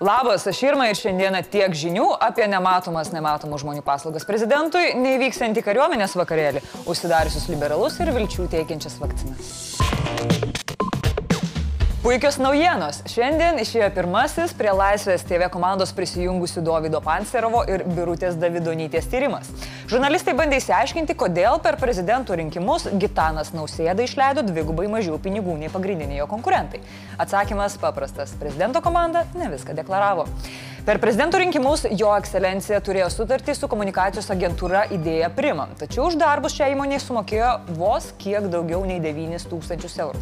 Labas, aš Irma ir šiandieną tiek žinių apie nematomas nematomų žmonių paslaugas prezidentui, neįvyksiantį kariuomenės vakarėlį, užsidariusius liberalus ir vilčių teikiančias vakcinas. Puikios naujienos. Šiandien išėjo pirmasis prie Laisvės TV komandos prisijungusių Davido Pancerovo ir Birutės Davidonytės tyrimas. Žurnalistai bandė įsiaiškinti, kodėl per prezidentų rinkimus Gitanas Nausėda išleido dvigubai mažiau pinigų nei pagrindiniai jo konkurentai. Atsakymas paprastas. Prezidento komanda ne viską deklaravo. Per prezidento rinkimus jo ekscelencija turėjo sutartį su komunikacijos agentūra idėja Prima, tačiau už darbus šią įmonę sumokėjo vos kiek daugiau nei 9 tūkstančius eurų.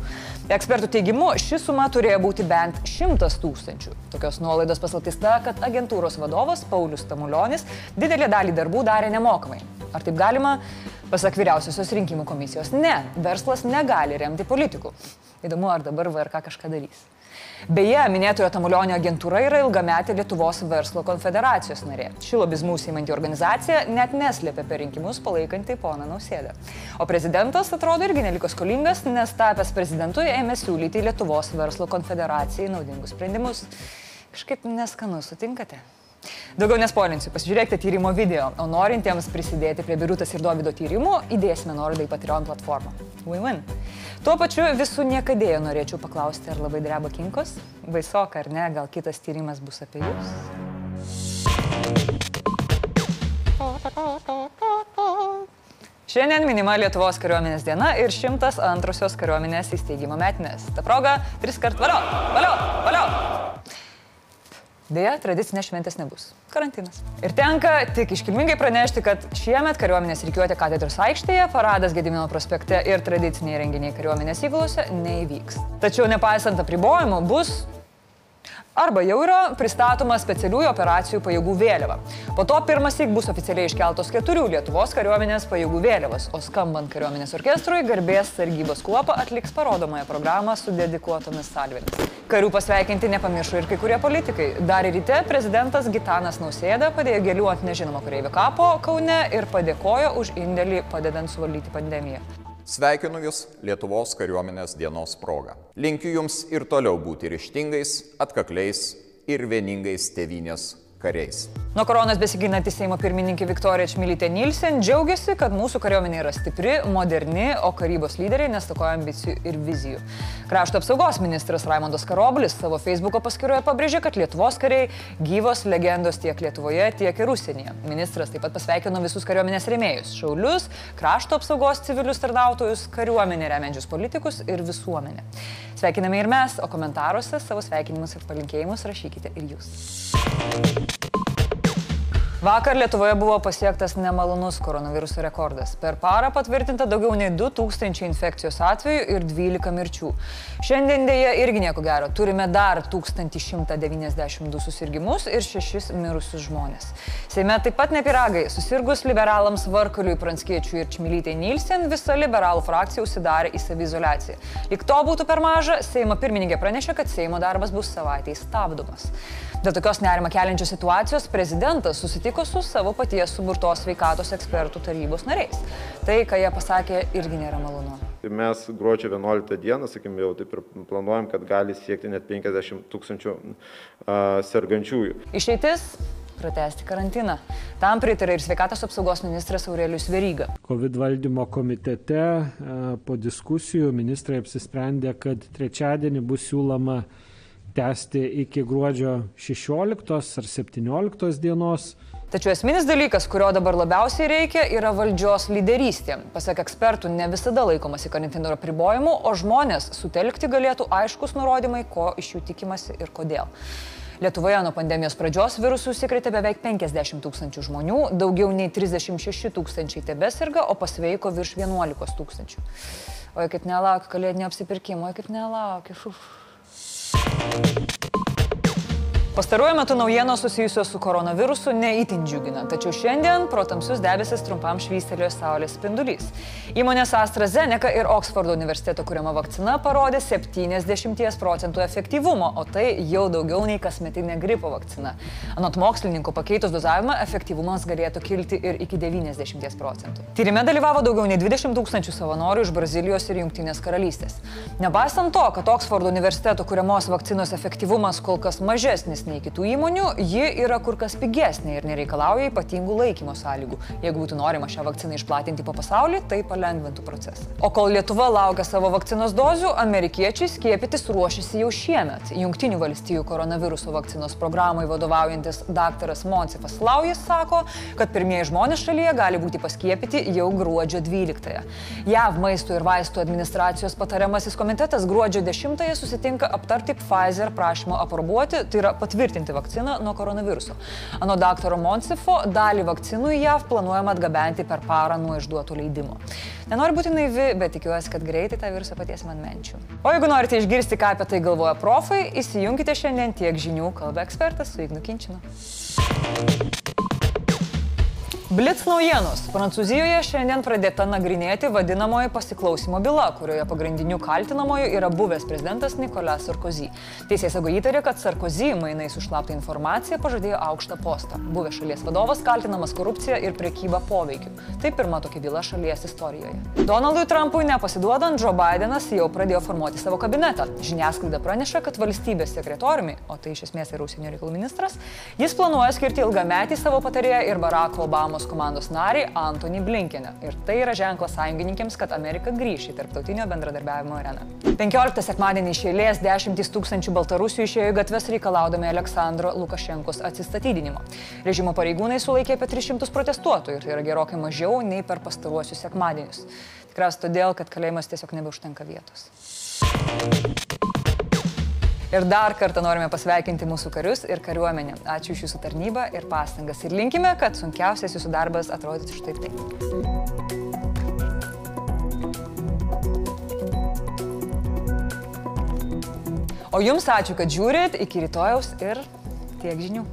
Ekspertų teigimu, ši suma turėjo būti bent 100 tūkstančių. Tokios nuolaidos paslaptis ta, kad agentūros vadovas Paulius Tamulionis didelį dalį darbų darė nemokamai. Ar taip galima? Pasak vyriausiosios rinkimų komisijos, ne, verslas negali remti politikų. Įdomu, ar dabar VRK kažką darys. Beje, minėtojo Tamulionio agentūra yra ilgametė Lietuvos verslo konfederacijos narė. Ši lobizmų įsimanti organizacija net neslėpė per rinkimus palaikanti poną Nausėdą. O prezidentas atrodo irgi neliko skolingas, nes tapęs prezidentu ėmė siūlyti Lietuvos verslo konfederacijai naudingus sprendimus. Kažkaip neskanu, sutinkate? Daugiau nespolinsiu, pasižiūrėkite tyrimo video, o norintiems prisidėti prie Birutas ir Dovido tyrimų, įdėsime nuorodą į Patreon platformą. Win-win. Tuo pačiu visų niekadėjo norėčiau paklausti, ar labai dreba kinkos? Baisoka ar ne, gal kitas tyrimas bus apie jūs? Šiandien minima Lietuvos kariuomenės diena ir 102-osios kariuomenės įsteigimo metinės. Ta proga tris kart valio, valio, valio. Deja, tradicinės šventės nebus. Karantinas. Ir tenka tik iškilmingai pranešti, kad šiemet kariuomenės reikiuotė katedros aikštėje, paradas Gedimino prospekte ir tradiciniai renginiai kariuomenės įgulose neįvyks. Tačiau nepaisant apribojimų bus Arba jau yra pristatoma specialiųjų operacijų pajėgų vėliava. Po to pirmas įk bus oficialiai iškeltos keturių Lietuvos kariuomenės pajėgų vėliavos, o skambant kariuomenės orkestrui garbės sargybos kuopa atliks parodomąją programą su dedikuotomis salvėmis. Karių pasveikinti nepamiršo ir kai kurie politikai. Dar ryte prezidentas Gitanas Nausėda padėjo gėlių ant nežinomo kareivio kapo Kaune ir padėkojo už indėlį padedant suvaldyti pandemiją. Sveikinu Jūs Lietuvos kariuomenės dienos proga. Linkiu Jums ir toliau būti ryštingais, atkakliais ir vieningais tevinės kariais. Nuo koronas besiginanti Seimo pirmininkė Viktorija Čmilytė Nilsen džiaugiasi, kad mūsų kariuomenė yra stipri, moderni, o karybos lyderiai nestokoja ambicijų ir vizijų. Krašto apsaugos ministras Raimondas Karoblis savo Facebook'o paskyroje pabrėžė, kad Lietuvos kariai gyvos legendos tiek Lietuvoje, tiek ir užsienyje. Ministras taip pat pasveikino visus kariuomenės rėmėjus - šaulius, krašto apsaugos civilius tarnautojus, kariuomenę remiančius politikus ir visuomenę. Sveikiname ir mes, o komentaruose savo sveikinimus ir palinkėjimus rašykite ir jūs. Vakar Lietuvoje buvo pasiektas nemalonus koronaviruso rekordas. Per parą patvirtinta daugiau nei 2000 infekcijos atvejų ir 12 mirčių. Šiandien dėja irgi nieko gero. Turime dar 1192 susirgymus ir 6 mirusius žmonės. Seime taip pat nepiragai. Susirgus liberalams Varkaliui, Pranskiečiui ir Čmilytei Nilsen, visa liberalų frakcija užsidarė į savizolaciją. Lik to būtų per maža, Seimo pirmininkė pranešė, kad Seimo darbas bus savaitėje stabdomas. Dėl tokios nerima keliančios situacijos prezidentas susitiko su savo paties suburtos sveikatos ekspertų tarybos nariais. Tai, ką jie pasakė, irgi nėra malonu. Tai mes gruodžio 11 dieną, sakim, jau taip ir planuojam, kad gali siekti net 50 tūkstančių uh, sergančiųjų. Išeitis pratesti karantiną. Tam pritarė ir sveikatos apsaugos ministras Aurelius Veryga. COVID valdymo komitete po diskusijų ministrai apsisprendė, kad trečiadienį bus siūloma tęsti iki gruodžio 16 ar 17 dienos. Tačiau esminis dalykas, kurio dabar labiausiai reikia, yra valdžios lyderystė. Pasak ekspertų, ne visada laikomasi karantino apribojimų, o žmonės sutelkti galėtų aiškus nurodymai, ko iš jų tikimasi ir kodėl. Lietuvoje nuo pandemijos pradžios virusų užsikrėtė beveik 50 tūkstančių žmonių, daugiau nei 36 tūkstančiai tebesirga, o pasveiko virš 11 tūkstančių. Oi kaip nelaukiu kalėdinio apsipirkimo, oi kaip nelaukiu. you Pastaruoju metu naujienos susijusios su koronavirusu neįtin džiugina, tačiau šiandien pro tamsius debesis trumpam švystelėjo saulės spindulys. Įmonės AstraZeneca ir Oksfordo universiteto kuriama vakcina parodė 70 procentų efektyvumo, o tai jau daugiau nei kasmetinė gripo vakcina. Anot mokslininkų pakeitus dozavimą efektyvumas galėtų kilti ir iki 90 procentų. Tyrime dalyvavo daugiau nei 20 tūkstančių savanorių iš Brazilijos ir Junktinės karalystės. Nepaisant to, kad Oksfordo universiteto kuriamos vakcinos efektyvumas kol kas mažesnis nei kitų įmonių, ji yra kur kas pigesnė ir nereikalauja ypatingų laikymo sąlygų. Jeigu būtų norima šią vakciną išplatinti po pasaulį, tai palengvintų procesą. O kol Lietuva laukia savo vakcinos dozių, amerikiečiai skiepytis ruošiasi jau šiemet. Junktinių valstybių koronaviruso vakcinos programai vadovaujantis daktaras Monsifas Laujas sako, kad pirmieji žmonės šalyje gali būti paskiepyti jau gruodžio 12-ąją. JAV maisto ir vaistų administracijos patariamasis komitetas gruodžio 10-ąją susitinka aptarti Pfizer prašymo aprobuoti, tai yra patvirtinti vakciną nuo koronaviruso. Ano daktaro Monsifo dalį vakcinų į JAV planuojama atgabenti per parą nuo išduotų leidimo. Nenoriu būti naivi, bet tikiuosi, kad greitai tą virusą paties man menčiu. O jeigu norite išgirsti, ką apie tai galvoja profai, įsijunkite šiandien tiek žinių kalba ekspertas su Ignu Kinčinu. Blitz naujienos. Prancūzijoje šiandien pradėta nagrinėti vadinamoji pasiklausimo byla, kurioje pagrindiniu kaltinamoju yra buvęs prezidentas Nicolas Sarkozy. Teisėsaugo įtarė, kad Sarkozy mainais už slaptą informaciją pažadėjo aukštą postą. Buvęs šalies vadovas kaltinamas korupcija ir priekyba poveikiu. Tai pirma tokia byla šalies istorijoje. Donaldui Trumpui nepasiduodant, Joe Bidenas jau pradėjo formuoti savo kabinetą. Žiniasklaida praneša, kad valstybės sekretoriumi, o tai iš esmės yra užsienio reikalų ministras, jis planuoja skirti ilgametį savo patarėją ir Baracko Obamos Europos komandos narį Antonį Blinkenę. Ir tai yra ženklas sąjungininkėms, kad Amerika grįš į tarptautinio bendradarbiavimo areną. 15 sekmadienį iš eilės dešimtys tūkstančių baltarusių išėjo į gatves reikalaudami Aleksandro Lukašenkos atsistatydinimo. Režimo pareigūnai sulaikė apie 300 protestuotojų ir tai yra gerokai mažiau nei per pastaruosius sekmadienius. Tikriausiai todėl, kad kalėjimas tiesiog nebeužtenka vietos. Ir dar kartą norime pasveikinti mūsų karius ir kariuomenę. Ačiū iš jūsų tarnybą ir pastangas. Ir linkime, kad sunkiausias jūsų darbas atrodytų štai taip. O jums ačiū, kad žiūrit. Iki rytojaus ir tiek žinių.